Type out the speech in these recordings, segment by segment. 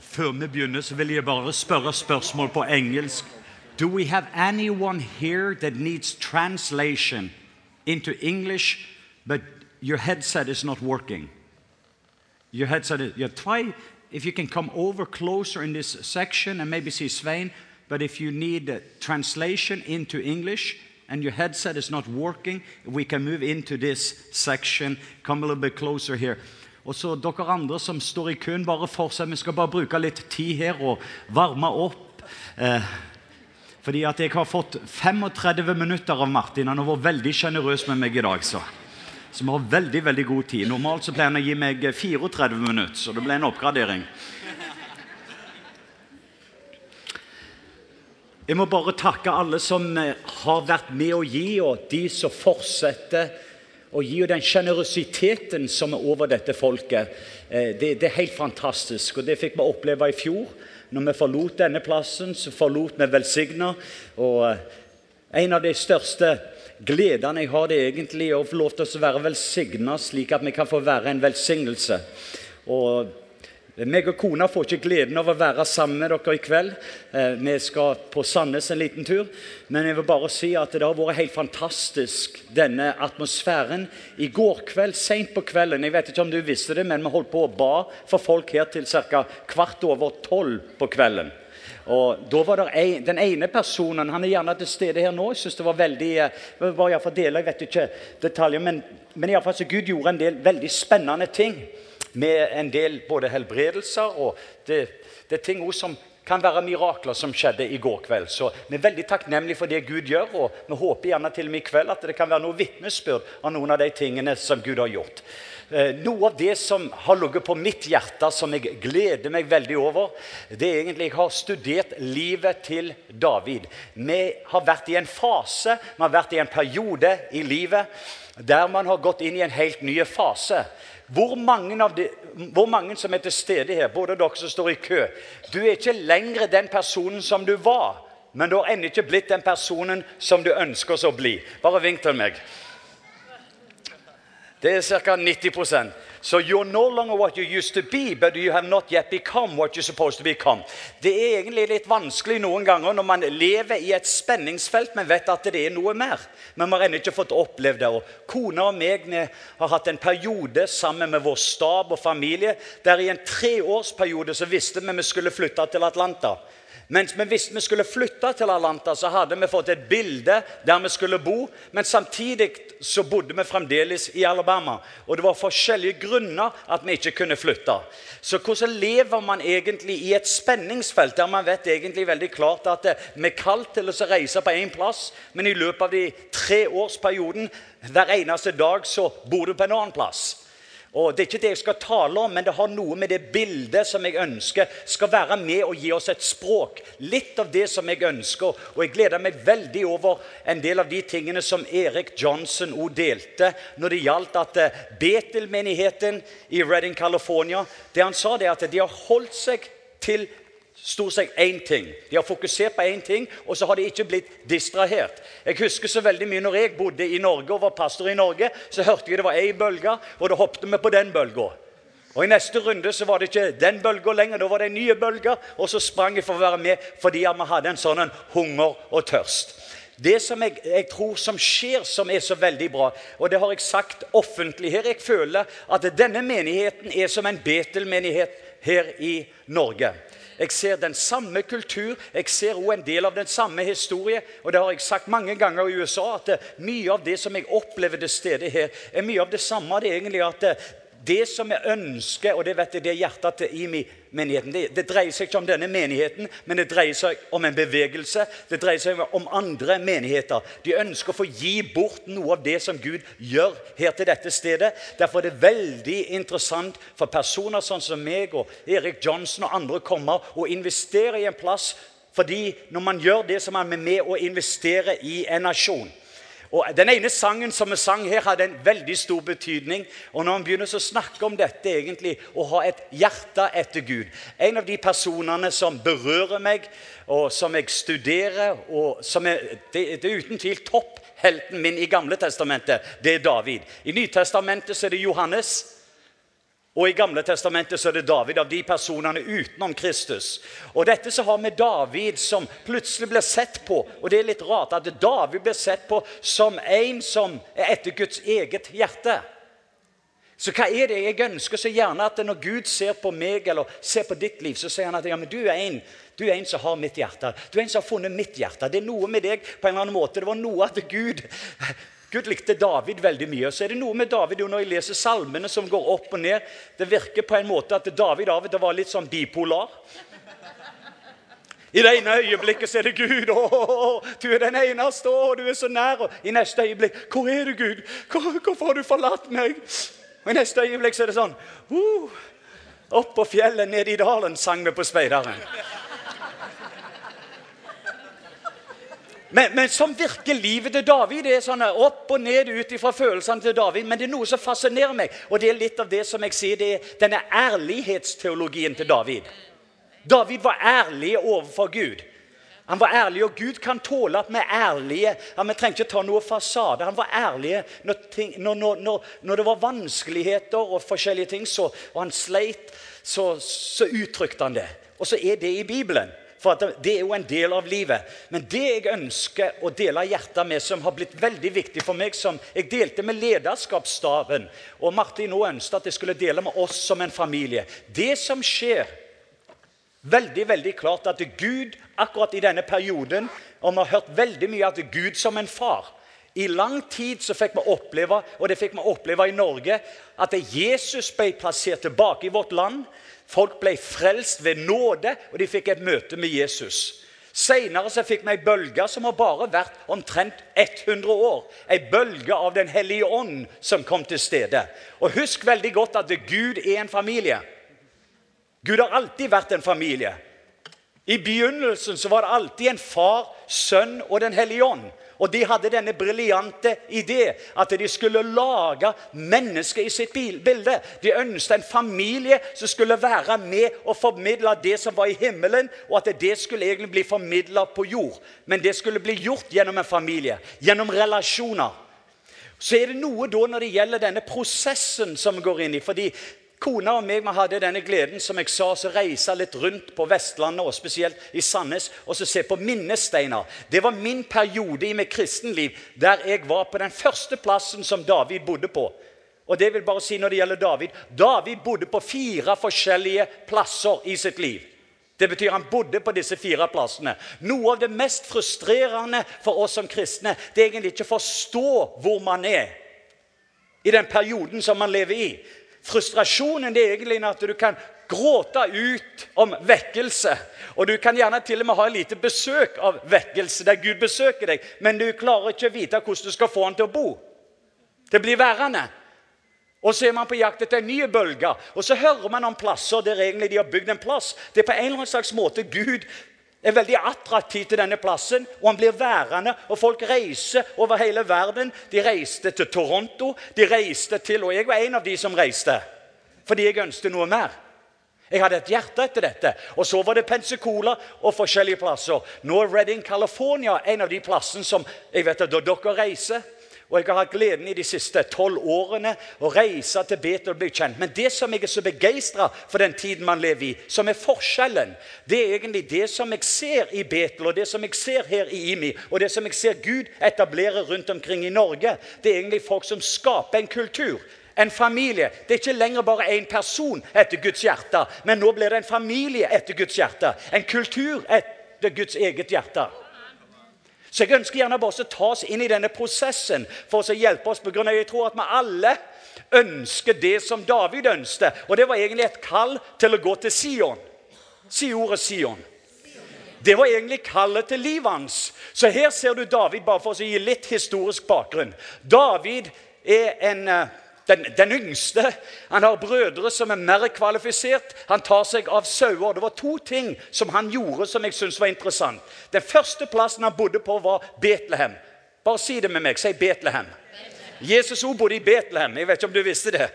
Før vi begynner, så vil jeg bare spørre spørsmål på engelsk. Do we have anyone here that needs translation into English, but your headset is not working? Your headset is, yeah, try if you can come over closer in this section and maybe see Svein, but if you need translation into English and your headset is not working, we can move into this section. Come a little bit closer here. Og så dere andre som står i køen, bare fortsett. Vi skal bare bruke litt tid her og varme opp. Eh, fordi at jeg har fått 35 minutter av Martin. Han har vært veldig sjenerøs med meg i dag. så. Så vi har veldig veldig god tid. Normalt så pleier han å gi meg 34 minutter, så det ble en oppgradering. Jeg må bare takke alle som eh, har vært med å gi, og de som fortsetter og den sjenerøsiteten som er over dette folket. Eh, det, det, er helt fantastisk, og det fikk vi oppleve i fjor. Når vi forlot denne plassen, så forlot vi velsigna. Og eh, en av de største gledene jeg har, det er egentlig å få lov til å være velsigna, slik at vi kan få være en velsignelse. Og meg og kona får ikke gleden av å være sammen med dere i kveld. Eh, vi skal på Sandnes en liten tur. Men jeg vil bare si at det har vært helt fantastisk, denne atmosfæren. I går kveld, sent på kvelden, jeg vet ikke om du visste det, men vi holdt på å ba for folk her til ca. kvart over tolv på kvelden. Og da var en, Den ene personen han er gjerne til stede her nå. Jeg synes det var veldig, eh, det var dele, Jeg vet ikke detaljer, men, men i alle fall så Gud gjorde en del veldig spennende ting med en del både helbredelser og det, det er ting som kan være mirakler som skjedde i går kveld. Så vi er veldig takknemlige for det Gud gjør, og vi håper gjerne til og med i kveld at det kan være noe vitnesbyrd av noen av de tingene som Gud har gjort. Eh, noe av det som har ligget på mitt hjerte, som jeg gleder meg veldig over, det er egentlig jeg har studert livet til David. Vi har vært i en fase, vi har vært i en periode i livet der man har gått inn i en helt ny fase. Hvor mange, de, hvor mange, som er til stede her, både dere som står i kø Du er ikke lenger den personen som du var, men du har ennå ikke blitt den personen som du ønsker å bli. Bare vink til meg. Det er ca. 90 So you're no longer what you used to be, but you have not yet become what you're supposed to become. Det er egentlig litt vanskelig noen ganger når man lever i et spenningsfelt, men vet at det er noe mer. Men vi har ennå ikke fått opplevd det. Og kona og meg har hatt en periode sammen med vår stab og familie der i en treårsperiode så visste vi vi skulle flytte til Atlanta. Mens vi visste vi skulle flytte til Atlanta, så hadde vi fått et bilde der vi skulle bo. Men samtidig så bodde vi fremdeles i Alabama. Og det var forskjellige grunner at vi ikke kunne flytte. Så hvordan lever man egentlig i et spenningsfelt der man vet egentlig veldig klart at vi er kalt til å reise på én plass, men i løpet av de tre årsperioden hver eneste dag så bor du på en annen plass? Og Det er ikke det jeg skal tale om, men det har noe med det bildet som jeg ønsker skal være med og gi oss et språk. Litt av det som jeg ønsker. Og jeg gleder meg veldig over en del av de tingene som Erik Johnson òg delte når det gjaldt at eh, Betel-menigheten i Redding, California Det han sa, det er at de har holdt seg til stort sett én ting. De har fokusert på én ting, og så har de ikke blitt distrahert. Jeg husker så veldig mye når jeg bodde i Norge og var pastor i Norge, så hørte jeg det var ei bølge, og da hoppet vi på den bølga. Og I neste runde så var det ikke den bølga lenger, da var det en ny bølge. Og så sprang jeg for å være med fordi vi hadde en sånn hunger og tørst. Det som jeg, jeg, tror som skjer, som er så veldig bra, og det har jeg sagt offentlig her Jeg føler at denne menigheten er som en Betel-menighet her i Norge. Jeg ser den samme kultur, jeg ser også en del av den samme historie. Og det har jeg sagt mange ganger i USA, at mye av det som jeg opplever til stede her, er mye av det samme. Det er egentlig at det, som jeg ønsker, og det vet jeg det er hjertet til i menigheten det, det, dreier seg ikke om denne menigheten, men det dreier seg om en bevegelse. Det dreier seg om andre menigheter. De ønsker å få gi bort noe av det som Gud gjør her til dette stedet. Derfor er det veldig interessant for personer sånn som meg og Erik Johnson og andre kommer og investerer i en plass. Fordi når man gjør det, så er man med å investere i en nasjon. Og Den ene sangen som vi sang her, hadde en veldig stor betydning. Og når man begynner å snakke om dette, egentlig, å ha et hjerte etter Gud En av de personene som berører meg, og som jeg studerer, og som er, det, det er uten tvil topphelten min i Gamle testamentet, det er David. I Nytestamentet så er det Johannes. Og I Gamle testamentet så er det David av de personene utenom Kristus. Og dette så har vi David som plutselig ble sett på, og det er litt rart at David ble sett på som en som er etter Guds eget hjerte. Så hva er det jeg ønsker så gjerne at når Gud ser på meg eller ser på ditt liv, så sier han at ja, du er en du er en som har mitt hjerte. Du er en som har funnet mitt hjerte. Det er noe med deg på en eller annen måte. Det var noe at Gud Gud likte David veldig mye. Og Så er det noe med David jo når jeg leser salmene som går opp og ned. Det virker på en måte at David av og til var litt sånn bipolar. I det ene øyeblikket så er det Gud. Å, du er den eneste, å, du er så nær. Og I neste øyeblikk Hvor er du, Gud? Hvor, hvorfor har du forlatt meg? Og I neste øyeblikk så er det sånn uh, Opp på fjellet, ned i dalen, sang vi på Speideren. Men, men sånn virker livet til David. Det er sånn opp og ned ut fra følelsene til David. Men det er noe som fascinerer meg, og det er litt av det som jeg sier, det er denne ærlighetsteologien til David. David var ærlig overfor Gud. Han var ærlig, og Gud kan tåle at vi er ærlige. Ja, vi trenger ikke ta noe fasade. Han var ærlig når, ting, når, når, når, det var vanskeligheter og forskjellige ting, så, og han sleit, så, så uttrykte han det. Og så er det i Bibelen. For det er jo en del av livet. Men det jeg ønsker å dele hjertet med, som har blitt veldig viktig for meg, som jeg delte med lederskapsstaben Og Martin nå ønsket at jeg skulle dele med oss som en familie. Det som skjer veldig veldig klart at Gud akkurat i denne perioden Og vi har hørt veldig mye at Gud som en far. I lang tid så fikk vi oppleve, og det fikk vi oppleve i Norge, at Jesus ble plassert tilbake i vårt land. Folk ble frelst ved nåde, og de fikk et møte med Jesus. Senere så fikk vi ei bølge som har bare vært omtrent 100 år. Ei bølge av Den hellige ånd som kom til stede. Og Husk veldig godt at Gud er en familie. Gud har alltid vært en familie. I begynnelsen så var det alltid en far, sønn og Den hellige ånd. Og de hadde denne briljante idé at de skulle lage mennesket i sitt bilde. De ønsket en familie som skulle være med og formidle det som var i himmelen, og at det skulle egentlig bli formidla på jord. Men det skulle bli gjort gjennom en familie, gjennom relasjoner. Så er det noe da når det gjelder denne prosessen som vi går inn i. fordi Kona og meg vi hadde denne gleden som jeg sa, så reise litt rundt på Vestlandet og spesielt i Sandnes og så se på minnesteiner. Det var min periode i mitt kristenliv der jeg var på den første plassen som David bodde på. Og det vil bare si når det gjelder David David bodde på fire forskjellige plasser i sitt liv. Det betyr han bodde på disse fire plassene. Noe av det mest frustrerende for oss som kristne det er egentlig ikke å forstå hvor man er i den perioden som man lever i. Frustrasjonen det er egentlig at du kan gråte ut om vekkelse. Og du kan gjerne til og med ha lite besøk av vekkelse, der Gud besøker deg, men du klarer ikke å vite hvordan du skal få han til å bo. Det blir værende. Og så er man på jakt etter en ny bølge. Og så hører man om plasser der egentlig de har bygd en plass. Det er på en eller annen slags måte Gud er veldig attraktiv til denne plassen, og han blir værende. og Folk reiser over hele verden. De reiste til Toronto, de reiste til Og jeg var en av de som reiste, fordi jeg ønsket noe mer. Jeg hadde et hjerte etter dette. Og så var det Pensacola og forskjellige plasser. Nå er Redding, California en av de plassene som jeg vet at dere reiser. Og jeg har hatt gleden i de siste tolv årene å reise til Betel og bli kjent. Men det som jeg er så begeistra for den tiden man lever i, som er forskjellen, det er egentlig det som jeg ser i Betel, og det som jeg ser her i IMI, og det som jeg ser Gud etablere rundt omkring i Norge. Det er egentlig folk som skaper en kultur. En familie. Det er ikke lenger bare én person etter Guds hjerte, men nå blir det en familie etter Guds hjerte. En kultur etter Guds eget hjerte. Så jeg ønsker gjerne bare å ta oss inn i denne prosessen for å hjelpe oss. På grunn av, jeg tror at vi alle ønsker det som David ønsket. Og det var egentlig et kall til å gå til Sion. Si ordet Sion. Det var egentlig kallet til livet hans. Så her ser du David, bare for å gi litt historisk bakgrunn. David er en eh, den, den, yngste. Han har brødre som er mer kvalifisert. Han tar seg av sauer. Det var to ting som han gjorde som jeg syntes var interessant. Den første plassen han bodde på, var Betlehem. Bare si det med meg. Si Betlehem. Jesus òg bodde i Betlehem. Jeg vet ikke om du visste det.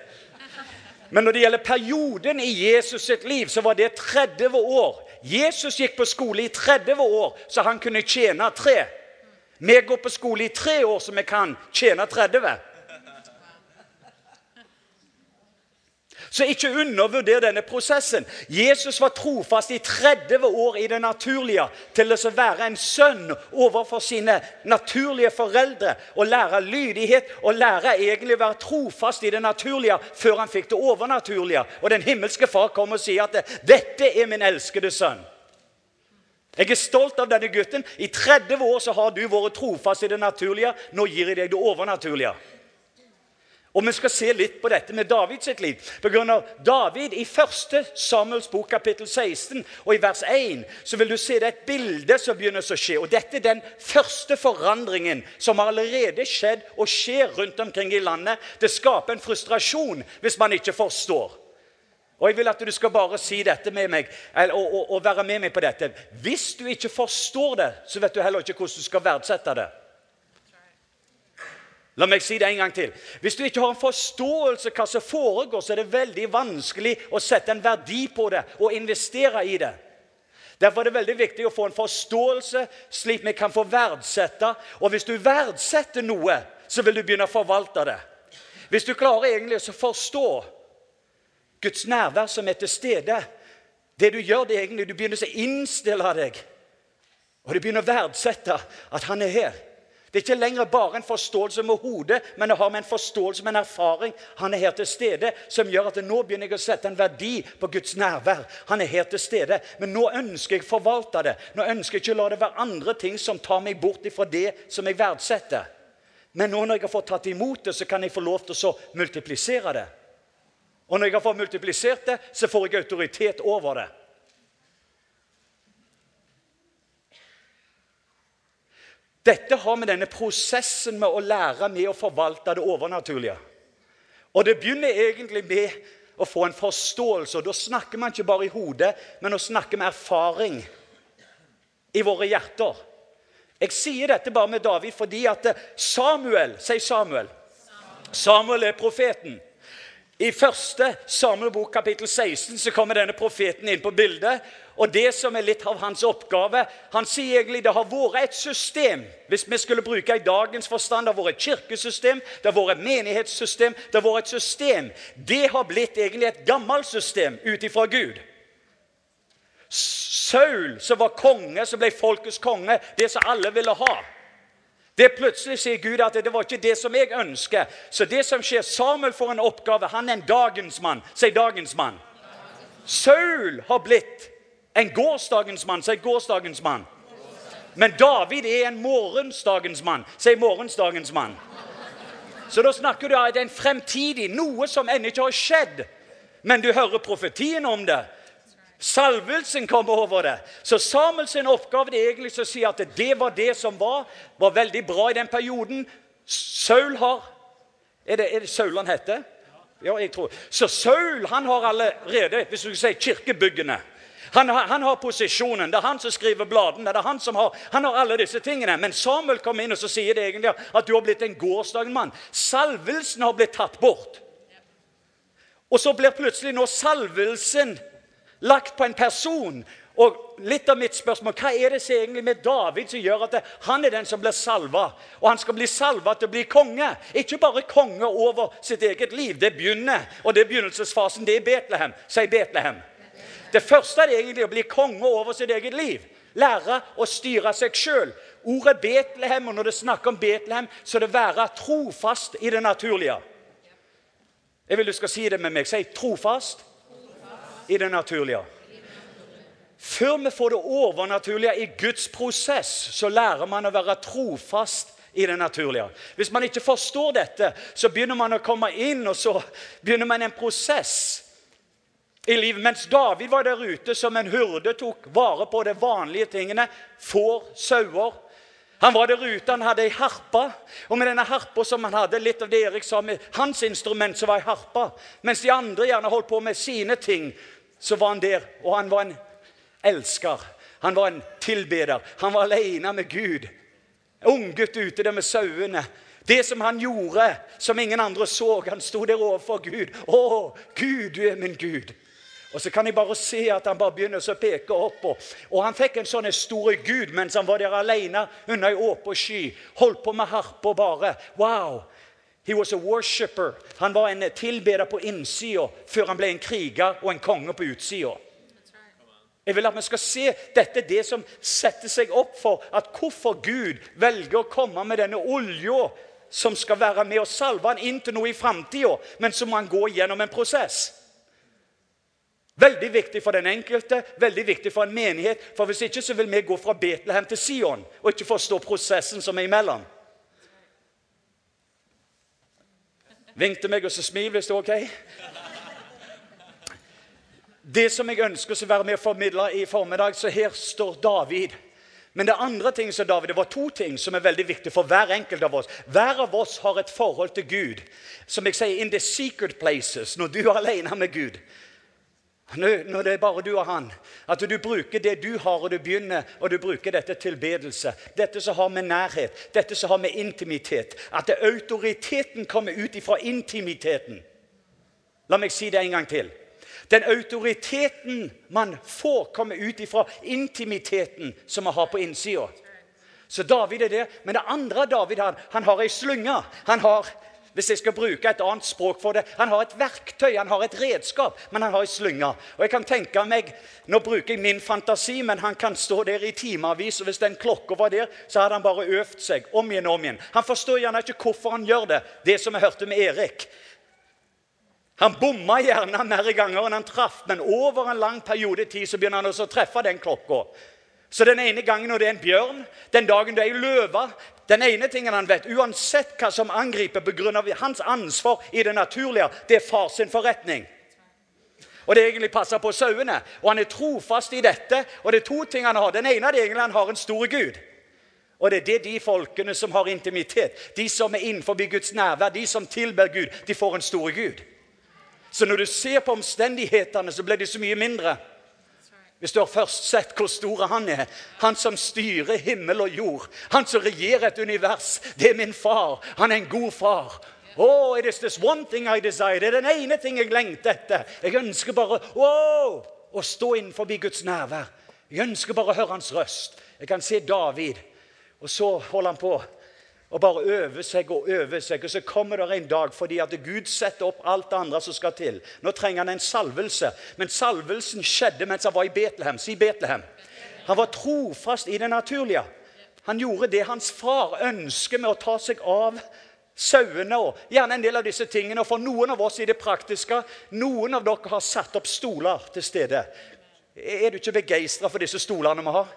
Men når det gjelder perioden i Jesus sitt liv, så var det 30 år. Jesus gikk på skole i 30 år, så han kunne tjene tre. Vi går på skole i tre år, så vi kan tjene 30. Så ikke undervurder denne prosessen. Jesus var trofast i 30 år i det naturlige til å være en sønn overfor sine naturlige foreldre. Og lære lydighet og lære egentlig å være trofast i det naturlige før han fikk det overnaturlige. Og den himmelske far kom og sier at 'dette er min elskede sønn'. Jeg er stolt av denne gutten. I 30 år så har du vært trofast i det naturlige. Nå gir jeg deg det overnaturlige. Og Vi skal se litt på dette med Davids sitt liv. På grunn av David I 1. Samuels bok kapittel 16 og i vers 1 så vil du se det er et bilde som begynner å skje. Og Dette er den første forandringen som har allerede skjedd og skjer rundt omkring i landet. Det skaper en frustrasjon hvis man ikke forstår. Og Jeg vil at du skal bare si dette med meg, og, og, og være med meg på dette. Hvis du ikke forstår det, så vet du heller ikke hvordan du skal verdsette det. La meg si det en gang til. Hvis du ikke har en forståelse hva som foregår, så er det veldig vanskelig å sette en verdi på det og investere i det. Derfor er det veldig viktig å få en forståelse, slik vi kan få verdsette. Og hvis du verdsetter noe, så vil du begynne å forvalte det. Hvis du klarer egentlig å forstå Guds nærvær som er til stede Det du gjør, det er egentlig du begynner å innstille deg, og du begynner å verdsette at han er her. Det er ikke lenger bare en forståelse med hodet, men det har med en forståelse med en erfaring. Han er her til stede, som gjør at nå begynner jeg å sette en verdi på Guds nærvær. Han er her til stede, Men nå ønsker jeg å forvalte det. Nå ønsker jeg ikke å la det være andre ting som tar meg bort fra det som jeg verdsetter. Men nå når jeg har fått tatt imot det, så kan jeg få lov til å multiplisere det. Og når jeg har fått multiplisert det, så får jeg autoritet over det. Dette har med denne prosessen med å lære med å forvalte det overnaturlige. Og det begynner egentlig med å få en forståelse. og Da snakker man ikke bare i hodet, men å snakke med erfaring i våre hjerter. Jeg sier dette bare med David fordi at Samuel sier Samuel. Samuel er profeten. I første Samuel bok kapittel 16 så kommer denne profeten inn på bildet. Og det som er litt av hans oppgave Han sier egentlig det har vært et system. Hvis vi skulle bruke i dagens forstand, det har vært et kirkesystem, det har vært et menighetssystem. Det har vært et system. Det har blitt egentlig et gammelt system ut ifra Gud. Saul, som var konge, som ble folkets konge, det som alle ville ha. Det Plutselig sier Gud at det var ikke det som jeg ønsker. Så det som skjer, Samuel får en oppgave. Han er en dagens mann. Si dagens mann. Saul har blitt en gårsdagens mann. Si gårsdagens mann. Men David er en morgensdagens mann. Si morgensdagens mann. Så da snakker du om en fremtidig, noe som ennå ikke har skjedd. Men du hører profetien om det. Salvelsen kommer over det. Så Samuels oppgave er egentlig å si at det var det som var. Var veldig bra i den perioden. Saul har Er det, er det Saul han heter? Ja, jeg tror. Så Saul han har allerede hvis du sier kirkebyggene. Han han har, posisjonen. Det er han som skriver bladene. det er Han som har, han har alle disse tingene. Men Samuel kommer inn og så sier det egentlig at du har blitt en gårsdagens mann. Salvelsen har blitt tatt bort. Og så blir plutselig nå salvelsen lagt på en person. Og litt av mitt spørsmål, Hva er det egentlig med David som gjør at han er den som blir salva? Og han skal bli salva til å bli konge. Ikke bare konge over sitt eget liv. Det begynner, og det er begynnelsesfasen. Det er Betlehem. Si Betlehem. Det første er egentlig å bli konge over sitt eget liv. Lære å styre seg sjøl. Ordet Betlehem, og når det snakker om Betlehem, så er det være trofast i det naturlige. Jeg vil du skal si det med meg. Si trofast i det naturlige. Før vi får det overnaturlige i Guds prosess, så lærer man å være trofast i det naturlige. Hvis man ikke forstår dette, så begynner man å komme inn, og så begynner man en prosess i livet. Mens David var der ute som en hurde, tok vare på de vanlige tingene. Får, sauer. Han var der ute, han hadde ei harpe. Og med denne harpa som han hadde, litt av det Erik sa med hans instrument, så var ei harpe. Mens de andre gjerne holdt på med sine ting så var han der, og han var en elsker. Han var en tilbeder. Han var alene med Gud. Unggutt ute der med sauene. Det som han gjorde, som ingen andre så. Han sto der overfor Gud. 'Å, Gud, du er min Gud.' Og så kan jeg bare se at han bare begynner å peke opp. Og, og han fikk en sånn stor Gud mens han var der alene under ei åpen sky. Holdt på med harpa bare. Wow! He was a worshipper. Han var en tilbeder på innsida før han ble en kriger og en konge på utsida. Jeg vil at vi skal se dette det som setter seg opp for at hvorfor Gud velger å komme med denne olja som skal være med og salve han inn til noe i framtida, men så må han gå gjennom en prosess. Veldig viktig for den enkelte, veldig viktig for en menighet. For Hvis ikke så vil vi gå fra Betlehem til Sion og ikke forstå prosessen som er imellom. Vink til meg, og så smil hvis det er ok. Det som jeg ønsker å være med å formidle i formiddag, så her står David. Men det andre ting som David, det var to ting som er veldig viktige for hver enkelt av oss. Hver av oss har et forhold til Gud. Som jeg sier, in the secret places, når du er alene med Gud. Når det er bare du og han. At du bruker det du har, og du begynner og du bruker dette tilbedelse. Dette som har med nærhet, dette som har med intimitet. At autoriteten kommer ut ifra intimiteten. La meg si det en gang til. Den autoriteten man får, kommer ut ifra intimiteten som man har på innsida. Så David er det. Men det andre David har, han har ei slynge. Han har hvis jeg skal bruke et annet språk for det. Han har et verktøy, han har et redskap, men han har ei slynge. Og jeg kan tenke meg, Nå bruker jeg min fantasi, men han kan stå der i timevis. Og hvis den klokka var der, så hadde han bare øvd seg om igjen og om igjen. Han forstår gjerne ikke hvorfor han gjør det, det som jeg hørte med Erik. Han bomma gjerne mer ganger enn han traff, men over en lang periode tid så begynner han også å treffe den klokka. Så den ene gangen når det er en bjørn, den dagen det er ei løve Den ene tingen han vet, uansett hva som angriper pga. hans ansvar i det naturlige, det er far sin forretning. Og det egentlig passer på sauene. Og han er trofast i dette. Og det er to ting han har. Den ene er egentlig han har en stor Gud. Og det er det de folkene som har intimitet, de som er innenfor Guds nærvær, de som tilber Gud, de får en stor Gud. Så når du ser på omstendighetene, så blir de så mye mindre. Hvis du har først sett hvor stor han er. Han som styrer himmel og jord. Han som regjerer et univers. Det er min far. Han er en god far. Oh, it is this one thing I desire. Det er den ene ting jeg lengter etter. Jeg ønsker bare oh, å stå innenfor Guds nærvær. Jeg ønsker bare å høre hans røst. Jeg kan se David, og så holder han på og bare øve seg og øve seg. Og så kommer det en dag fordi at Gud setter opp alt det andre som skal til. Nå trenger han en salvelse. Men salvelsen skjedde mens han var i Betlehem. Si Betlehem. Han var trofast i det naturlige. Han gjorde det hans far ønsker med å ta seg av sauene og gjerne en del av disse tingene. Og for noen av oss i det praktiske Noen av dere har satt opp stoler til stede. Er du ikke begeistra for disse stolene vi har?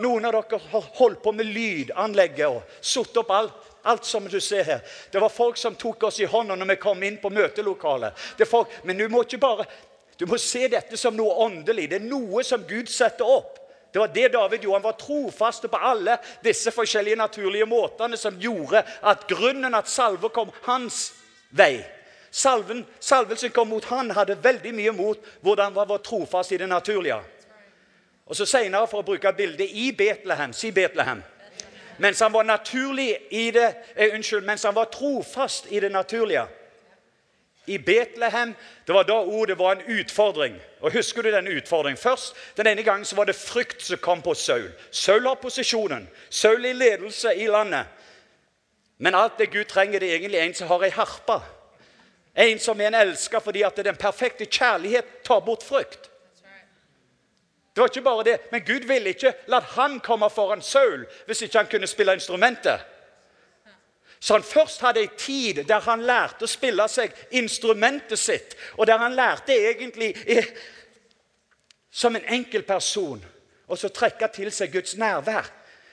Noen av dere har holdt på med lydanlegget og satt opp alt. Alt som du ser her. Det var folk som tok oss i hånda når vi kom inn på møtelokalet. Men du må ikke bare du må se dette som noe åndelig. Det er noe som Gud setter opp. Det var det David gjorde. Han var trofast på alle disse forskjellige naturlige måtene som gjorde at grunnen at salve kom hans vei. Salven, salvelsen kom mot han, hadde veldig mye mot hvordan han var trofast i det naturlige. Og så Senere, for å bruke bildet i Betlehem Si Betlehem. Mens han var naturlig i det, eh, unnskyld, mens han var trofast i det naturlige. I Betlehem det var da ordet var en utfordring. Og Husker du den utfordringen? Først, Den ene gangen så var det frykt som kom på Saul. Saul har posisjonen. Saul i ledelse i landet. Men alt det Gud trenger, det er egentlig en som har ei harpe. En som en elsker fordi at den perfekte kjærlighet tar bort frykt. Det var ikke bare det, Men Gud ville ikke la han komme foran Saul hvis ikke han kunne spille instrumentet. Så han først hadde ei tid der han lærte å spille seg instrumentet sitt, og der han lærte egentlig som en enkel person, og å trekke til seg Guds nærvær.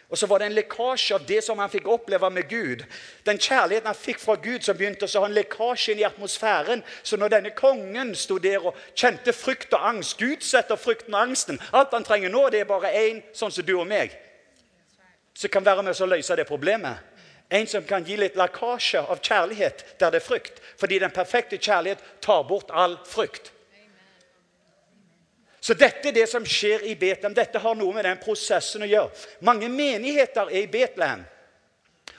Og så var det en lekkasje av det som han fikk oppleve med Gud. Den kjærligheten han fikk fra Gud, som begynte å ha en lekkasje inn i atmosfæren. Så når denne kongen sto der og kjente frykt og angst Gud setter frykten og angsten. Alt han trenger nå, det er bare én sånn som du og meg, som kan være med oss å løse det problemet. En som kan gi litt lekkasje av kjærlighet der det er frykt. Fordi den perfekte kjærlighet tar bort all frykt. Så dette er det som skjer i Betlehem. Dette har noe med den prosessen å gjøre. Mange menigheter er i Betlehem.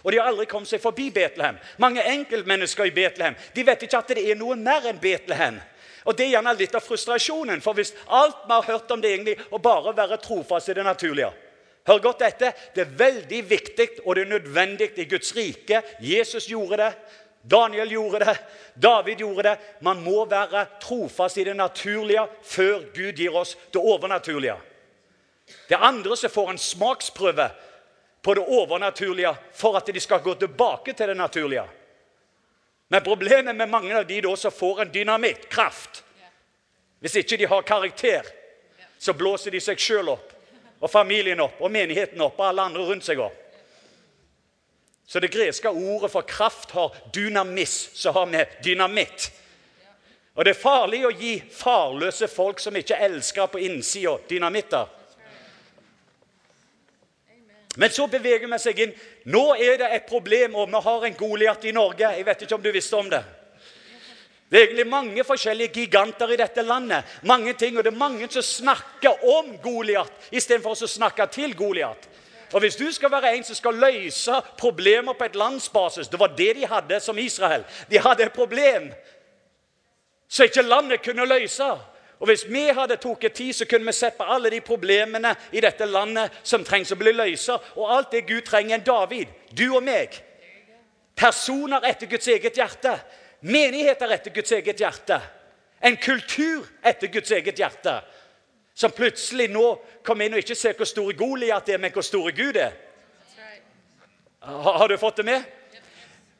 Og de har aldri kommet seg forbi Betlehem. Mange enkeltmennesker i Betlehem de vet ikke at det er noe mer enn Betlehem. Og Det er gjerne litt av frustrasjonen. For hvis alt vi har hørt om det egentlig, og bare være trofast i det naturlige Hør godt dette. Det er veldig viktig og det er nødvendig i Guds rike. Jesus gjorde det. Daniel gjorde det, David gjorde det. Man må være trofast i det naturlige før Gud gir oss det overnaturlige. Det er andre som får en smaksprøve på det overnaturlige for at de skal gå tilbake til det naturlige. Men problemet med mange av de da som får en dynamittkraft Hvis ikke de har karakter, så blåser de seg sjøl opp, og familien opp, og menigheten opp, og alle andre rundt seg opp. Så det greske ordet for kraft har dynamis, som har med dynamitt. Og det er farlig å gi farløse folk som ikke elsker på innsida, dynamitter. Men så beveger vi seg inn. Nå er det et problem, og vi har en Goliat i Norge. Jeg vet ikke om du visste om det. Det er egentlig mange forskjellige giganter i dette landet. Mange ting, Og det er mange som snakker om Goliat istedenfor å snakke til Goliat. Og Hvis du skal være en som skal løse problemer på et landsbasis Det var det de hadde som Israel. De hadde et problem som ikke landet kunne løse. Og Hvis vi hadde tatt tid, så kunne vi sett på alle de problemene i dette landet som trengs å bli løst. Og alt det Gud trenger, en David, du og meg. Personer etter Guds eget hjerte. Menigheter etter Guds eget hjerte. En kultur etter Guds eget hjerte. Som plutselig nå kommer inn og ikke ser hvor stor Goliat er, men hvor stor Gud er. Har, har du fått det med?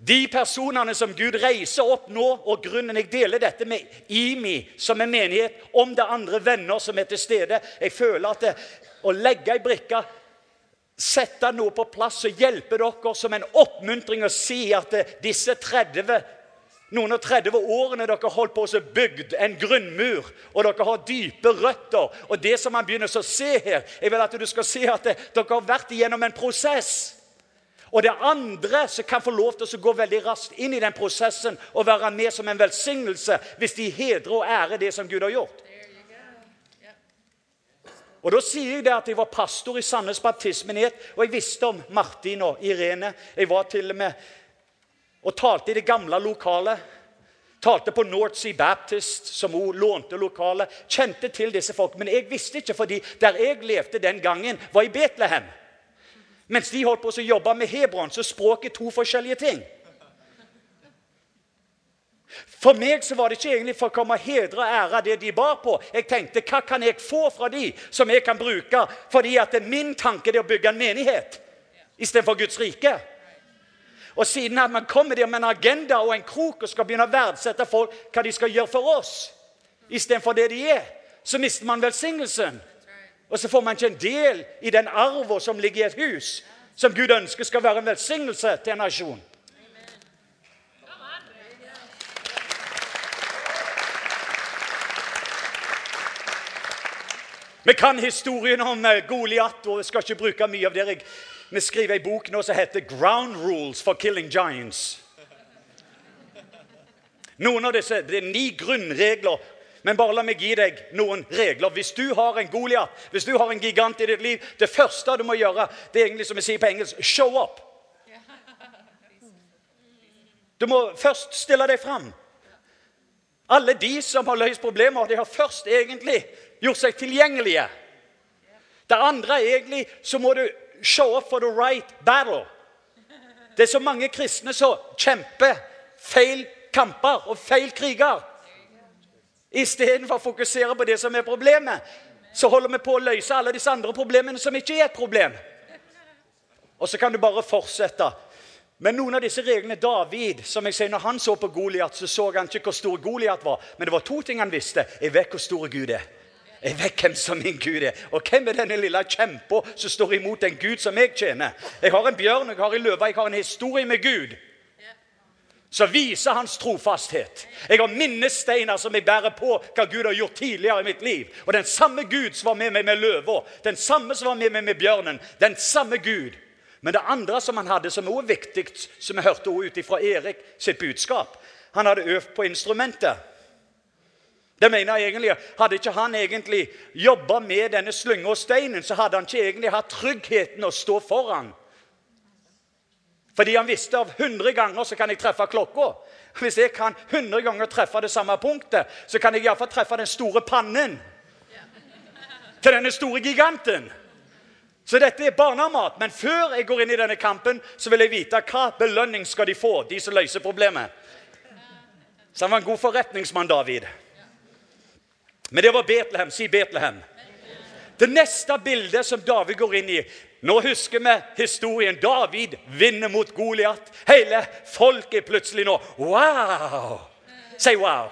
De personene som Gud reiser opp nå, og grunnen jeg deler dette med IMI, som er menighet, om det er andre venner som er til stede Jeg føler at det, å legge ei brikke, sette noe på plass og hjelpe dere som en oppmuntring å si at disse 30 noen og 30 årene dere holdt på å bygd en grunnmur, og dere har dype røtter. Og det som man begynner å se her, jeg vil at du skal se at dere har vært igjennom en prosess. Og det andre som kan få lov til å gå veldig raskt inn i den prosessen og være med som en velsignelse hvis de hedrer og ærer det som Gud har gjort. Og Da sier jeg det at jeg var pastor i Sandnes baptistmenighet, og jeg visste om Martin og Irene. Jeg var til og med og talte i det gamle lokalet. Talte på North Sea Baptist, som hun lånte lokalet. Kjente til disse folk. Men jeg visste ikke, fordi der jeg levde den gangen, var i Betlehem. Mens de holdt på å jobbe med Hebron, så språket to forskjellige ting. For meg så var det ikke egentlig for å komme hedre og ære det de bar på. Jeg tenkte hva kan jeg få fra de som jeg kan bruke? Fordi at min tanke er å bygge en menighet istedenfor Guds rike. Og siden at man kommer der med en agenda og en krok og skal begynne å verdsette folk hva de skal gjøre for oss, istedenfor det de er, så mister man velsignelsen. Og så får man ikke en del i den arven som ligger i et hus, som Gud ønsker skal være en velsignelse til en nasjon. Vi kan historien om eh, Goliat, og jeg skal ikke bruke mye av det. Vi skriver ei bok nå som heter 'Ground Rules for Killing Giants'. Noen av disse, Det er ni grunnregler, men bare la meg gi deg noen regler. Hvis du har en Goliat, hvis du har en gigant i ditt liv, det første du må gjøre, det er egentlig som vi sier på engelsk show up. Du må først stille deg fram. Alle de som har løst problemer, de har først egentlig gjort seg tilgjengelige. Det andre er egentlig så må du show up for the right battle. Det er så mange kristne som kjemper feil kamper og feil kriger. Istedenfor å fokusere på det som er problemet, så holder vi på å løse alle disse andre problemene som ikke er et problem. Og så kan du bare fortsette. Men noen av disse reglene David, som jeg sier, når han så på Goliat, så så han ikke hvor stor Goliat var. Men det var to ting han visste. Jeg vet hvor stor Gud er. Jeg vet hvem som min Gud er. Og hvem er denne lille kjempa som står imot den Gud som jeg tjener? Jeg har en bjørn, jeg har en løve, jeg har en historie med Gud. som viser hans trofasthet. Jeg har minnesteiner som jeg bærer på hva Gud har gjort tidligere i mitt liv. Og den samme Gud som var med meg med løva, den samme som var med meg med bjørnen, den samme Gud. Men det andre som han hadde, som også er viktig, som vi hørte ut fra Erik sitt budskap Han hadde øvd på instrumentet. Det mener jeg egentlig, Hadde ikke han egentlig jobba med denne slynga og steinen, så hadde han ikke egentlig hatt tryggheten å stå foran. Fordi han visste av 100 ganger så kan jeg treffe klokka. Hvis jeg kan 100 ganger treffe det samme punktet, så kan jeg iallfall treffe den store pannen til denne store giganten. Så dette er barnemat. Men før jeg går inn i denne kampen, så vil jeg vite hva belønning skal de få, de som løser problemet. Så han var en god forretningsmann, David. Men det var Betlehem. Si Betlehem. Det neste bildet som David går inn i Nå husker vi historien. David vinner mot Goliat. Hele folket plutselig nå Wow! Si wow.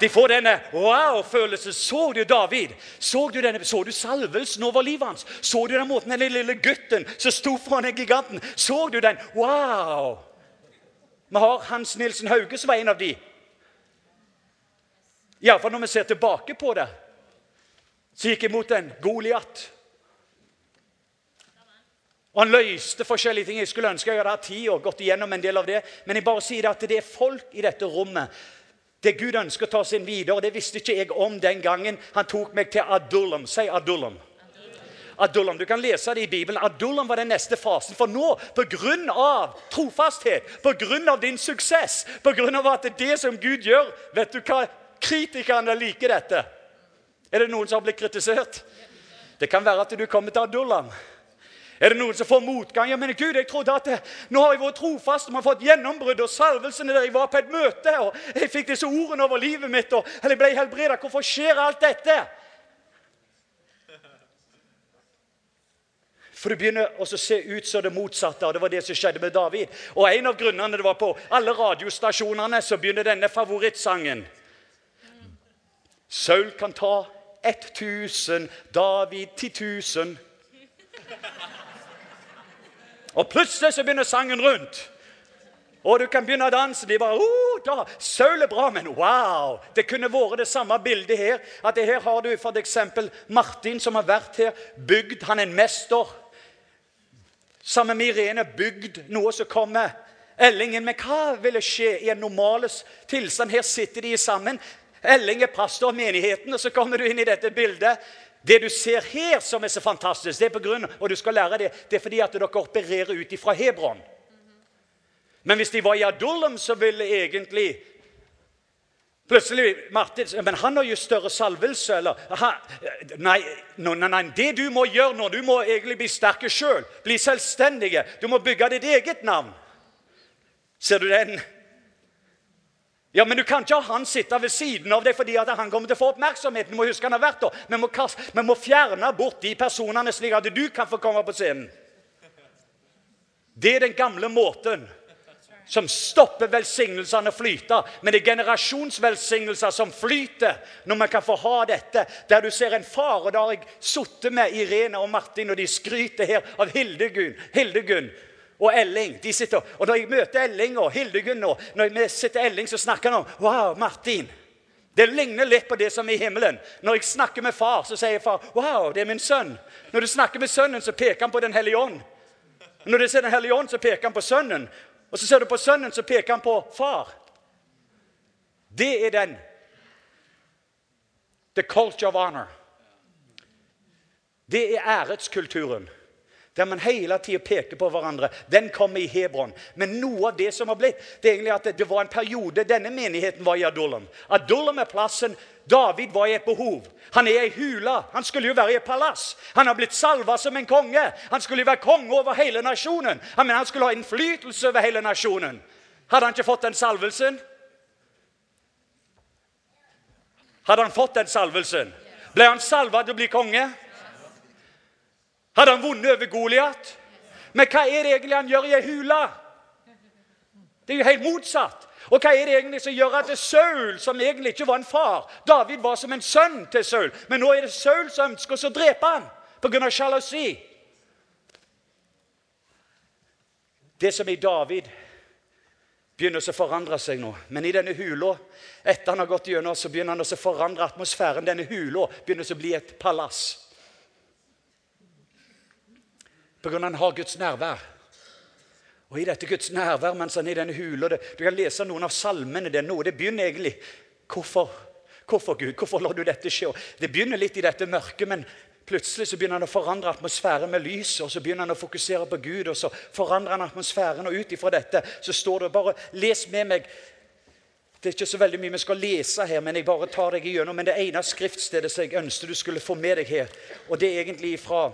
De får denne wow-følelsen. Så du David? Så du, denne, så du salvelsen over livet hans? Så du den måten den lille gutten som sto foran den giganten Så du den? Wow! Vi har Hans Nilsen Hauge, som var en av de. Iallfall når vi ser tilbake på det. Så gikk imot en Goliat. Og Han løste forskjellige ting. Jeg skulle ønske jeg hadde hatt tid og gått igjennom en del av det. Men jeg bare sier at det er folk i dette rommet det Gud ønsker å ta sin videre. og Det visste ikke jeg om den gangen han tok meg til Adullam. Si Adullam. Adullam. Du kan lese det i Bibelen. Adullam var den neste fasen. For nå, pga. trofasthet, pga. din suksess, pga. at det det som Gud gjør Vet du hva? Kritikerne liker dette. Er det noen som har blitt kritisert? Det kan være at du kommer til Adullam. Er det noen som får motgang? Ja, men Gud, jeg trodde at Nå har jeg vært trofast og vi har fått gjennombrudd og salvelsene der jeg var på et møte. og Jeg fikk disse ordene over livet mitt, og eller jeg ble helbredet. Hvorfor skjer alt dette? For det begynner å se ut som det motsatte. og Det var det som skjedde med David. Og En av grunnene det var på alle radiostasjonene så begynner denne favorittsangen. Saul kan ta 1000, David 10 000. Og plutselig så begynner sangen rundt. Og du kan begynne å danse. De bare, oh, da, Saul er bra, men wow! Det kunne vært det samme bildet her. At det Her har du for eksempel Martin, som har vært her, bygd. Han er en mester. Sammen med Irene bygd noe som kommer. Ellingen, men hva ville skje i en normal tilstand? Her sitter de sammen. Elling er pastor av menigheten, og så kommer du inn i dette bildet. Det du ser her som er så fantastisk, det er på grunn, og du skal lære det, det er fordi at dere opererer ut ifra Hebron. Men hvis de var i Adullam, så ville egentlig Plutselig Martin, Men han har jo større salvelse. eller nei, nei, nei, det du må gjøre nå, du må egentlig bli sterke sjøl. Bli selvstendige. Du må bygge ditt eget navn. Ser du den? Ja, Men du kan ikke ha han sitte ved siden av deg fordi at han kommer til å få oppmerksomheten. Du må huske han har vært der. Vi må, vi må fjerne bort de personene slik at du kan få komme på scenen. Det er den gamle måten som stopper velsignelsene å flyte. Men det er generasjonsvelsignelser som flyter når man kan få ha dette. Der du ser en far, og da har jeg sittet med Irene og Martin, og de skryter her av Hildegunn, Hildegunn og Elling. de sitter, Og når jeg møter Elling og Hildegunn, og når jeg sitter Elling, så snakker han om Wow, Martin. Det ligner litt på det som er i himmelen. Når jeg snakker med far, så sier far Wow, det er min sønn. Når du snakker med sønnen, så peker han på Den hellige ånd. Når du ser Den hellige ånd, så peker han på sønnen. Og så ser du på sønnen, så peker han på far. Det er den. The culture of honor. Det er æreskulturen. Der man hele tida peker på hverandre. Den kommer i Hebron. Men noe av det som har blitt, det er egentlig at det var en periode denne menigheten var i Adullam. Adullam er plassen David var i et behov. Han er i hula. Han skulle jo være i et palass. Han har blitt salva som en konge. Han skulle jo være konge over hele nasjonen. Men han skulle ha innflytelse over hele nasjonen. Hadde han ikke fått den salvelsen? Hadde han fått den salvelsen? Ble han salva til å bli konge? Hadde han vunnet over Goliat? Men hva er det egentlig han gjør i ei hule? Det er jo helt motsatt. Og hva er det egentlig som gjør at det er Saul, som egentlig ikke var en far David var som en sønn til Saul, men nå er det Saul som ønsker å drepe ham pga. sjalusi. Det som i David begynner å forandre seg nå. Men i denne hula, etter han har gått gjennom, så begynner han å forandre atmosfæren. Denne hula begynner å bli et palass. Pga. han har Guds nærvær. Og i dette Guds nærvær mens han er i denne hula Du kan lese noen av salmene der nå. Det begynner egentlig Hvorfor? Hvorfor, Gud? Hvorfor lar du dette skje? Det begynner litt i dette mørket, men plutselig så begynner han å forandre atmosfæren med lyset. og Så begynner han å fokusere på Gud, og så forandrer han atmosfæren. Og ut ifra dette så står det bare Les med meg. Det er ikke så veldig mye vi skal lese her, men jeg bare tar deg igjennom. Men det ene skriftstedet som jeg ønsket du skulle få med deg her, og det er egentlig fra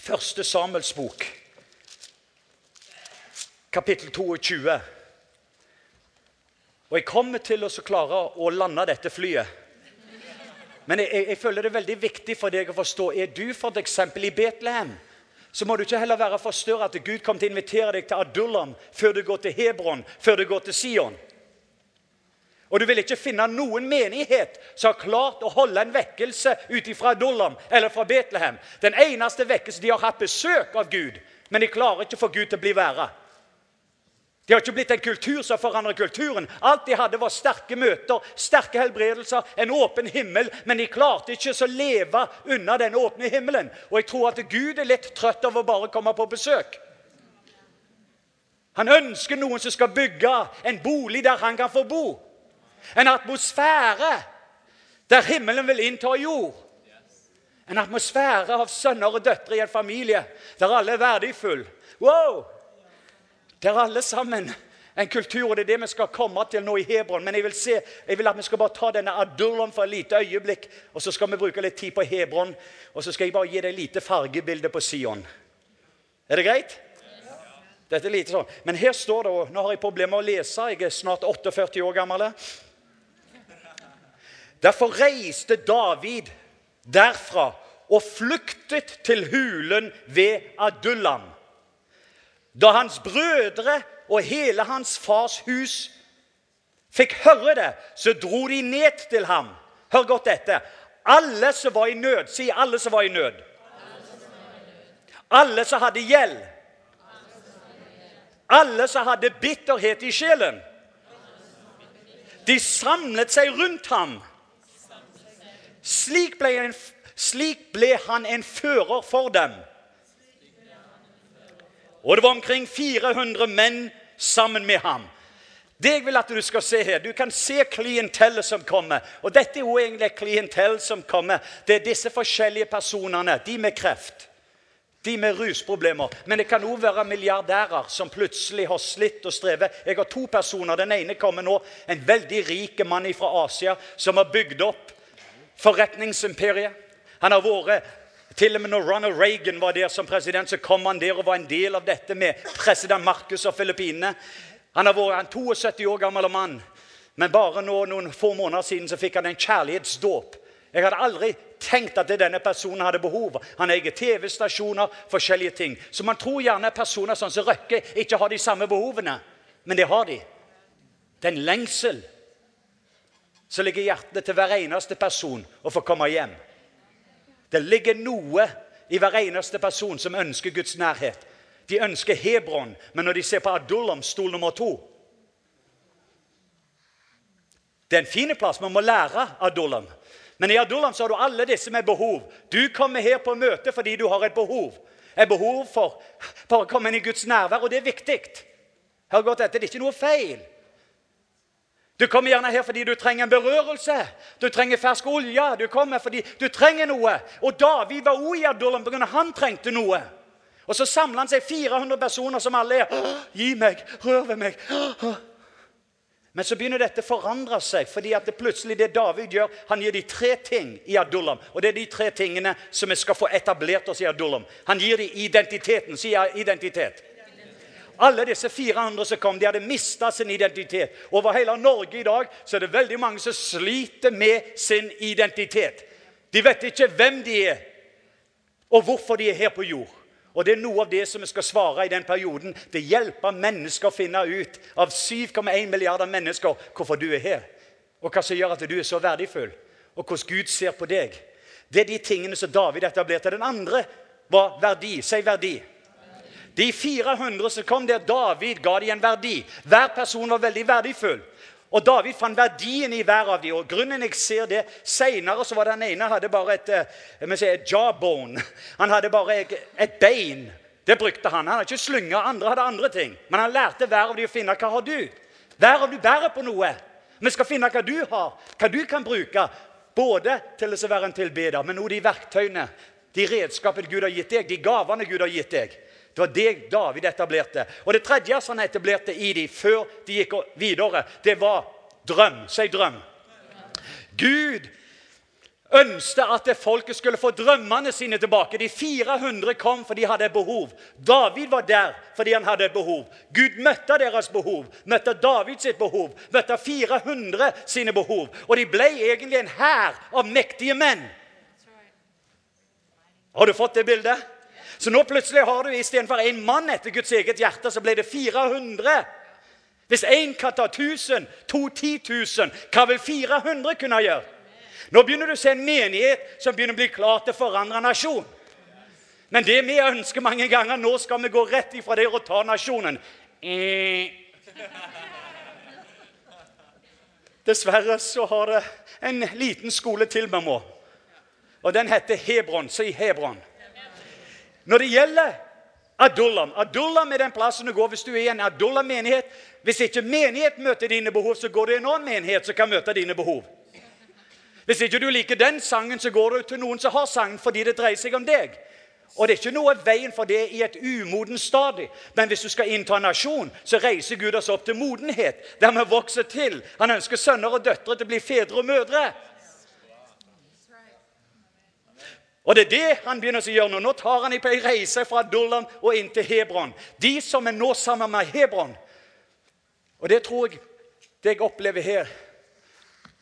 Første Samuels bok, kapittel 22. Og jeg kommer til å klare å lande dette flyet. Men jeg, jeg, jeg, føler det er veldig viktig for deg å forstå. Er du f.eks. i Betlehem, så må du ikke heller være forstørret at Gud kommer til å invitere deg til Adullam før du går til Hebron, før du går til Sion. Og du vil ikke finne noen menighet som har klart å holde en vekkelse ut fra Adullam eller fra Betlehem. Den eneste vekkelse de har hatt besøk av Gud, men de klarer ikke å få Gud til å bli værende. De har ikke blitt en kultur som forandrer kulturen. Alt de hadde, var sterke møter, sterke helbredelser, en åpen himmel. Men de klarte ikke å leve unna den åpne himmelen. Og jeg tror at Gud er litt trøtt av å bare komme på besøk. Han ønsker noen som skal bygge en bolig der han kan få bo. En atmosfære der himmelen vil innta jord. En atmosfære av sønner og døtre i en familie der alle er verdifulle. Wow! Det er alle sammen en kultur, og det er det vi skal komme til nå i Hebron. Men jeg vil, se, jeg vil at vi skal bare ta denne Adullam for et lite øyeblikk, og så skal vi bruke litt tid på Hebron. Og så skal jeg bare gi deg et lite fargebilde på Sion. Er det greit? Dette er lite sånn. Men her står det, og nå har jeg problemer med å lese, jeg er snart 48 år gammel. Derfor reiste David derfra og flyktet til hulen ved Adullam. Da hans brødre og hele hans fars hus fikk høre det, så dro de ned til ham. Hør godt etter. Alle som var i nød. Si alle som var i nød. Alle som hadde gjeld. Alle som hadde bitterhet i sjelen. De samlet seg rundt ham. Slik ble, en, slik ble han en fører for dem. Og det var omkring 400 menn sammen med ham. Det jeg vil at du skal se her, Du kan se klientellet som kommer. Og dette er jo egentlig et klientell som kommer. Det er disse forskjellige personene. De med kreft, de med rusproblemer. Men det kan òg være milliardærer som plutselig har slitt og strevet. Jeg har to personer. Den ene kommer nå. En veldig rik mann fra Asia som har bygd opp forretningsimperiet. Han har vært til og med når Ronald Reagan var der som president, så kom han der og var en del av dette med president Marcus og Filippinene. Han har vært en 72 år gammel mann, men bare nå, noen få måneder siden så fikk han en kjærlighetsdåp. Jeg hadde aldri tenkt at denne personen hadde behov. Han eier TV-stasjoner, forskjellige ting. Så man tror gjerne personer sånn som Røkke ikke har de samme behovene. Men det har de. Det er en lengsel som ligger i hjertet til hver eneste person å få komme hjem. Det ligger noe i hver eneste person som ønsker Guds nærhet. De ønsker Hebron, men når de ser på Adullam, stol nummer to Det er en fin plass. Man må lære Adullam. Men i Adullam så har du alle disse med behov. Du kommer her på møte fordi du har et behov. Et behov for, for å komme inn i Guds nærvær, og det er viktig. Hør godt etter, Det er ikke noe feil. Du kommer gjerne her fordi du trenger en berørelse. Du trenger fersk olje. Du kommer fordi du trenger noe. Og David var òg i Adullam pga. han trengte noe. Og Så samler han seg 400 personer som alle er 'Gi meg! Rør ved meg!' Men så begynner dette å forandre seg, fordi at det plutselig det David gjør, han gir de tre ting i Adullam. Og det er de tre tingene som vi skal få etablert oss i Adullam. Han gir dem identiteten. Sier identitet. Alle disse 400 som kom, de hadde mista sin identitet. Over hele Norge i dag så er det veldig mange som sliter med sin identitet. De vet ikke hvem de er, og hvorfor de er her på jord. Og Det er noe av det som vi skal svare i den perioden. Det hjelper mennesker å finne ut av 7,1 milliarder mennesker hvorfor du er her. Og hva som gjør at du er så verdifull, og hvordan Gud ser på deg. Det er de tingene som David etablerte. Den andre var verdi. Si verdi. De 400 som kom der, David ga dem en verdi. Hver person var veldig verdifull. Og David fant verdien i hver av dem. Og grunnen jeg ser det, Senere så var den ene hadde bare et, eh, si, et jawbone. Han hadde bare et, bein. Det brukte han. Han hadde ikke slynger. Andre hadde andre ting. Men han lærte hver av dem å finne hva har du Hver av dem bærer på noe. Vi skal finne hva du har, hva du kan bruke. Både til å være en tilbeder, men også de verktøyene, de redskapene Gud har gitt deg, de gavene Gud har gitt deg. Det var det David etablerte. Og det tredje som han etablerte i dem før de gikk videre, det var drøm. Si drøm. Gud ønsket at det folket skulle få drømmene sine tilbake. De 400 kom fordi de hadde behov. David var der fordi han hadde behov. Gud møtte deres behov, møtte David sitt behov, møtte 400 sine behov. Og de ble egentlig en hær av mektige menn. Har du fått det bildet? Så nå plutselig har du istedenfor en mann etter Guds eget hjerte, så ble det 400. Hvis én kan ta 1000, to 10 000, hva vil 400 kunne gjøre? Nå begynner du å se en menighet som begynner å bli klar til å forandre nasjon. Men det vi ønsker mange ganger, nå skal vi gå rett ifra det og ta nasjonen. Eh. Dessverre så har det en liten skole til vi må. Og den heter Hebron. Si Hebron. Når det gjelder Adullam Adullam er den plassen du går hvis du er i en Adullam-menighet. Hvis ikke menighet møter dine behov, så går i en annen menighet som kan møte dine behov. Hvis ikke du liker den sangen, så går du til noen som har sangen fordi det dreier seg om deg. Og det er ikke noe veien for det i et umoden stadium. Men hvis du skal innta nasjon, så reiser Gud oss opp til modenhet. Der vi vokser til. Han ønsker sønner og døtre til å bli fedre og mødre. Og det er det han begynner å gjøre nå. Nå tar han på ei reise fra Dullam og inn til Hebron. De som er nå sammen med Hebron. Og det tror jeg det jeg opplever her,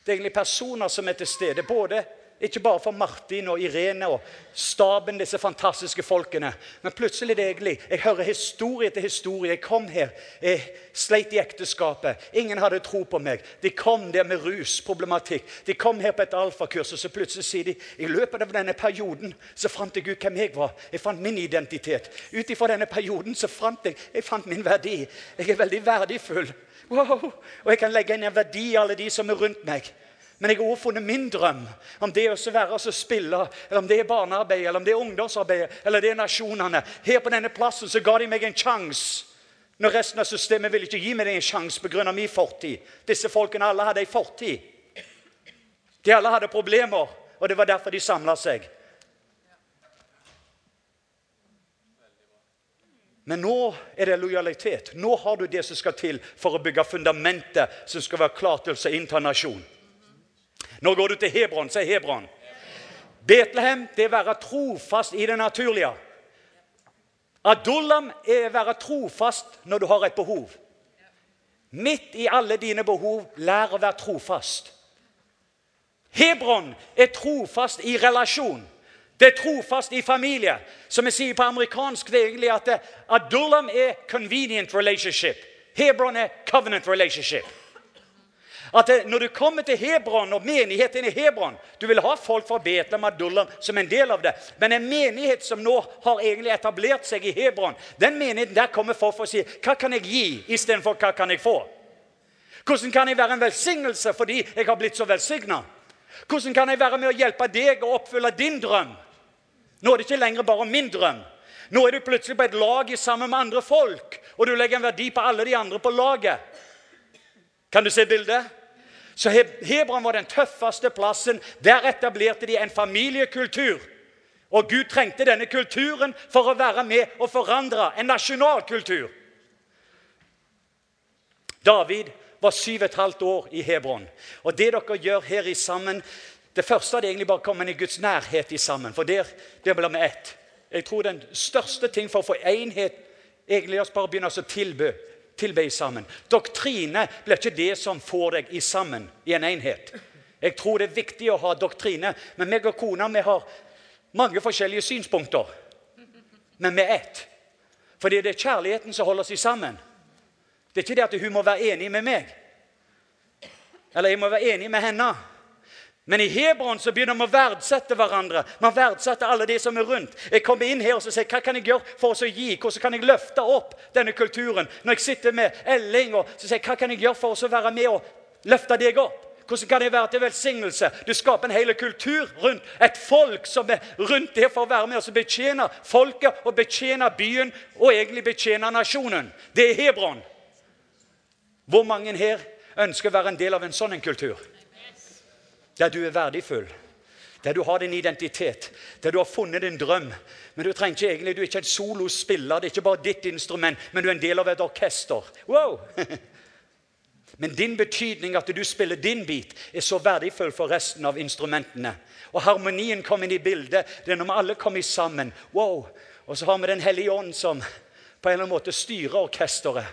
det er egentlig personer som er til stede. både ikke bare for Martin og Irene og staben, disse fantastiske folkene. Men plutselig det egentlig, jeg hører historie etter historie. Jeg kom her, jeg sleit i ekteskapet. Ingen hadde tro på meg. De kom der med rusproblematikk. De kom her på et alfakurs, og så plutselig sier de i løpet av denne perioden så fant jeg ut hvem jeg var. Jeg fant min identitet. Ut ifra denne perioden så fant jeg, jeg fant min verdi. Jeg er veldig verdifull. Wow. Og jeg kan legge inn en verdi i alle de som er rundt meg. Men jeg har også funnet min drøm. Om det å være og spille, eller om det er barnearbeid, eller om det er ungdomsarbeid, eller det er nasjonene. Her på denne plassen så ga de meg en sjanse. Når resten av systemet ville ikke gi meg en sjanse pga. min fortid. Disse folkene alle hadde en fortid. De alle hadde problemer, og det var derfor de samla seg. Men nå er det lojalitet. Nå har du det som skal til for å bygge fundamentet som skal være klart til å innta nasjon. Nå går du til Hebron. Si Hebron. Betlehem det er å være trofast i det naturlige. Adullam er å være trofast når du har et behov. Midt i alle dine behov, lær å være trofast. Hebron er trofast i relasjon. Det er trofast i familie. Som jeg sier på amerikansk, det er egentlig at Adullam er convenient relationship. Hebron er covenant relationship. At Når du kommer til Hebron og menigheten i Hebron Du vil ha folk fra Betlehem og Dullam som en del av det. Men en menighet som nå har egentlig etablert seg i Hebron, den menigheten der kommer folk for å si Hva kan jeg gi istedenfor hva kan jeg få? Hvordan kan jeg være en velsignelse fordi jeg har blitt så velsigna? Hvordan kan jeg være med å hjelpe deg å oppfylle din drøm? Nå er det ikke lenger bare min drøm. Nå er du plutselig på et lag sammen med andre folk, og du legger en verdi på alle de andre på laget. Kan du se bildet? Så Hebron var den tøffeste plassen. Der etablerte de en familiekultur. Og Gud trengte denne kulturen for å være med og forandre en nasjonal kultur. David var syv og et halvt år i Hebron. Og det dere gjør her i sammen Det første er egentlig bare å komme i Guds nærhet i sammen. For der, der blir vi ett. Jeg tror den største ting for å få enhet egentlig er å bare begynne å tilby tilbe sammen. Doktrine blir ikke det som får deg i sammen i en enhet. Jeg tror det er viktig å ha doktrine, men meg og kona vi har mange forskjellige synspunkter. Men vi er ett. Fordi det er kjærligheten som holder oss sammen. Det er ikke det at hun må være enig med meg. Eller jeg må være enig med henne. Men i Hebron så begynner man å verdsette hverandre. Man verdsetter alle de som er rundt. Jeg kommer inn her og sier hva kan jeg gjøre for å gi? Hvordan kan jeg løfte opp denne kulturen? Når jeg sitter med Elling, og så sier jeg hva kan jeg gjøre for å være med og løfte deg opp? Hvordan kan det være til velsignelse? Du skaper en hel kultur rundt et folk som er rundt det for å være med og betjene folket og betjene byen og egentlig betjene nasjonen. Det er Hebron. Hvor mange her ønsker å være en del av en sånn kultur? Der du er verdifull, der du har din identitet, der du har funnet din drøm. Men du trenger ikke egentlig, du er ikke en solospiller, det er ikke bare ditt instrument, men du er en del av et orkester. Wow! Men din betydning, at du spiller din bit, er så verdifull for resten av instrumentene. Og harmonien kommer inn i bildet. Det er når vi alle kommer sammen. Wow! Og så har vi Den hellige ånd som på en eller annen måte styrer orkesteret.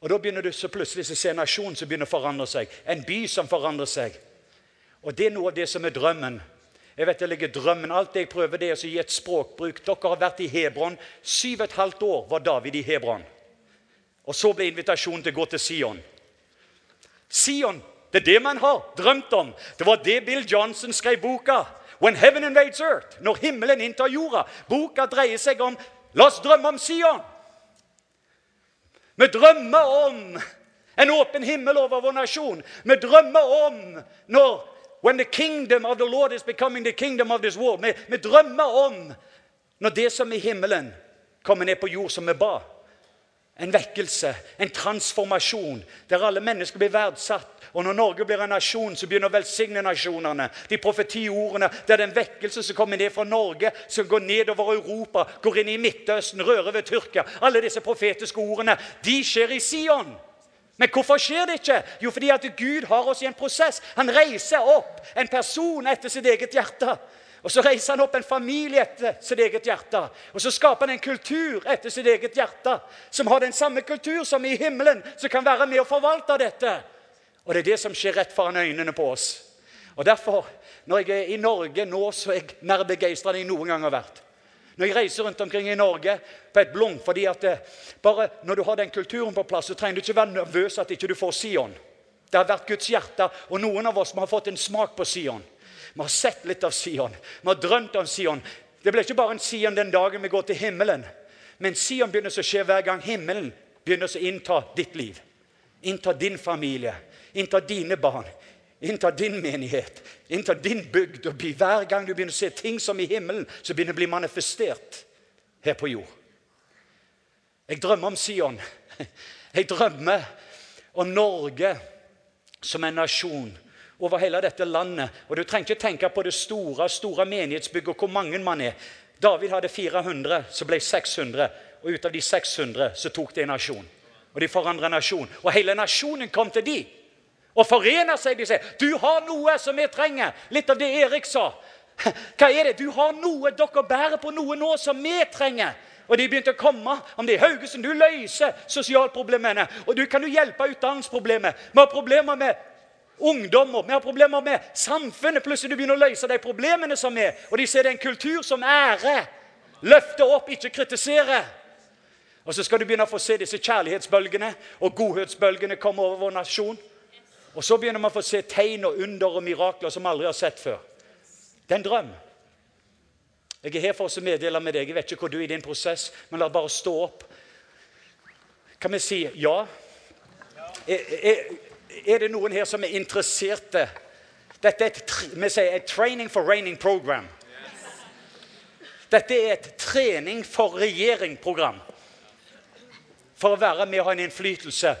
Og Da begynner du så plutselig å se en nasjon som begynner å forandre seg. En by som forandrer seg. Og Det er noe av det som er drømmen. Jeg vet jeg drømmen. Alt jeg prøver, det er å gi et språkbruk. Dere har vært i Hebron. Syv og et halvt år var David i Hebron. Og så ble invitasjonen til å gå til Sion. Sion, det er det man har drømt om. Det var det Bill Johnson skrev boka. When heaven invades earth, når himmelen inntar jorda. Boka dreier seg om La oss drømme om Sion. Vi drømmer om en åpen himmel over vår nasjon. Vi drømmer om når When the kingdom of the Lord is becoming the kingdom of this world. Vi, vi drømmer om når det som er himmelen, kommer ned på jord som vi ba. En vekkelse, en transformasjon, der alle mennesker blir verdsatt. Og når Norge blir en nasjon, så begynner å velsigne nasjonene. De profetiordene, det er den vekkelse som kommer ned fra Norge, som går nedover Europa, går inn i Midtøsten, rører ved Tyrkia. Alle disse profetiske ordene, de skjer i Sion. Men hvorfor skjer det ikke? Jo, fordi at Gud har oss i en prosess. Han reiser opp en person etter sitt eget hjerte. Og Så reiser han opp en familie etter sitt eget hjerte. Og så skaper han en kultur etter sitt eget hjerte, som har den samme kultur som i himmelen, som kan være med og forvalte dette. Og det er det som skjer rett foran øynene på oss. Og Derfor, når jeg er i Norge nå, så er jeg mer begeistra enn jeg noen gang har vært. Når jeg reiser rundt omkring i Norge på et blunk fordi at det, bare Når du har den kulturen på plass, så trenger du ikke være nervøs at ikke du får Sion. Det har vært Guds hjerte, og noen av oss har fått en smak på Sion. Vi har sett litt av Sion. Vi har drømt om Sion. Det blir ikke bare en Sion den dagen vi går til himmelen. Men Sion begynner å skje hver gang himmelen begynner å innta ditt liv. Innta din familie. Innta dine barn. Innta din menighet. Innta din bygd og by. Hver gang du begynner å se ting som i himmelen, så begynner det å bli manifestert her på jord. Jeg drømmer om Sion. Jeg drømmer om Norge som en nasjon over hele dette landet. Og Du trenger ikke tenke på det store store menighetsbygget og hvor mange man er. David hadde 400, så ble 600. Og ut av de 600 så tok det en nasjon. Og de forandra nasjon. Og hele nasjonen kom til de. Og forener seg. De sier, 'Du har noe som vi trenger.' Litt av det Erik sa. Hva er det? Du har noe, dere bærer på noe nå som vi trenger. Og de begynte å komme. Om det er Haugesund, du løser sosialproblemene. Og du kan jo hjelpe utdanningsproblemet. Vi har problemer med ungdommer, vi har problemer med samfunnet. Plutselig du begynner å løse de problemene som er. Og de ser det er en kultur som ærer. Løfter opp, ikke kritiserer. Og så skal du begynne å få se disse kjærlighetsbølgene og godhetsbølgene komme over vår nasjon. Og så begynner man å få se tegn og under og mirakler som vi aldri har sett før. Det er en drøm. Jeg er her for å meddele med deg. Jeg vet ikke hvor du er i din prosess, men la bare stå opp. Kan vi si ja? Er, er, er det noen her som er interesserte? Dette er et, vi sier et training for raining program. Dette er et trening for regjering-program. For å være med og ha en innflytelse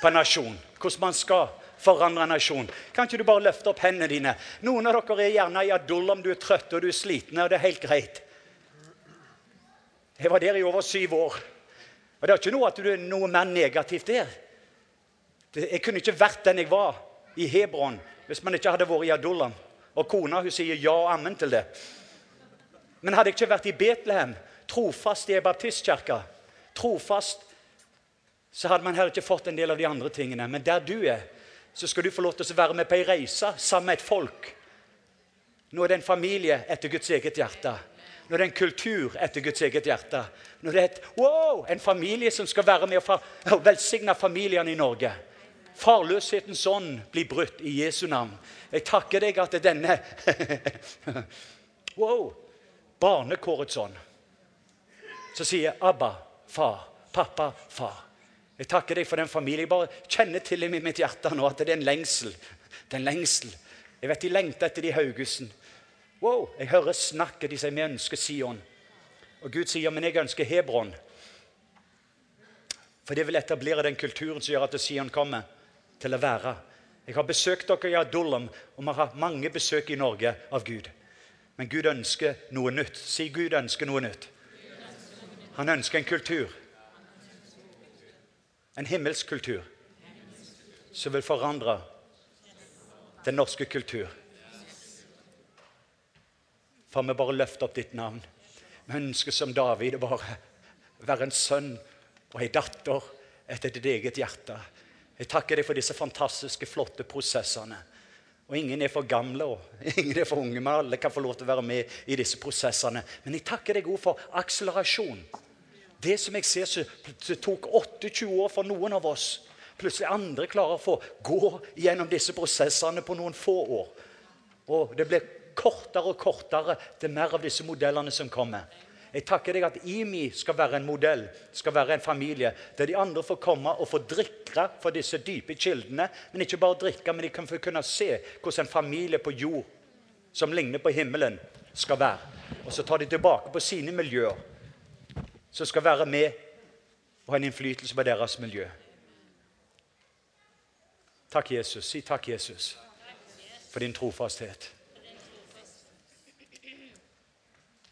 på en nasjon. Hvordan man skal forandre nasjon. Kan ikke du bare løfte opp hendene dine? Noen av dere er gjerne i adull om du er trøtt og du er sliten. og det er helt greit. Jeg var der i over syv år. Og Det er ikke noe at du er noe mer negativt der. Jeg kunne ikke vært den jeg var i Hebron hvis man ikke hadde vært i Adullam. Og kona hun sier ja og ammen til det. Men hadde jeg ikke vært i Betlehem, trofast i ei trofast, så hadde man heller ikke fått en del av de andre tingene. Men der du er, så skal du få lov til å være med på ei reise sammen med et folk. Nå er det en familie etter Guds eget hjerte. Nå er det en kultur etter Guds eget hjerte. Nå er det et, wow, en familie som skal være med og velsigne familiene i Norge. Farløshetens ånd blir brutt i Jesu navn. Jeg takker deg at det er denne Wow! Barnekårets ånd. Så sier Abba, far. Pappa, far. Jeg takker deg for den familien. Jeg bare kjenner til i mitt hjerte nå at det er en lengsel. Det er en lengsel. Jeg vet de lengter etter de Haugesund. Wow, Jeg hører snakket. De sier vi ønsker Sion. Og Gud sier men jeg ønsker Hebron. For det vil etablere den kulturen som gjør at Sion kommer til å være. Jeg har besøkt dere i Adullam, og vi har mange besøk i Norge av Gud. Men Gud ønsker noe nytt. Si Gud ønsker noe nytt. Han ønsker en kultur. En himmelsk kultur. som vil forandre den norske kultur. For vi bare løfter opp ditt navn. Vi ønsker som David å bare være en sønn og ei datter etter ditt eget hjerte. Jeg takker deg for disse fantastiske, flotte prosessene. Og Ingen er for gamle og ingen er for unge, men alle kan få lov til å være med i disse prosessene. Men jeg takker deg òg for akselerasjon. Det som jeg ser som tok 28 år for noen av oss, plutselig andre klarer å få gå gjennom disse prosessene på noen få år. Og det blir kortere og kortere til mer av disse modellene som kommer. Jeg takker deg at IMI skal være en modell, skal være en familie, der de andre får komme og få drikke fra disse dype kildene. Men ikke bare drikke, men de kan få kunne se hvordan en familie på jord som ligner på himmelen, skal være. Og så tar de tilbake på sine miljøer, som skal være med og ha en innflytelse på deres miljø. Takk, Jesus. Si takk, Jesus, for din trofasthet.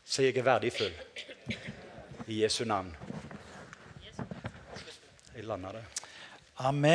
Så jeg er verdifull. I Jesu navn. Jeg lander det. Amen.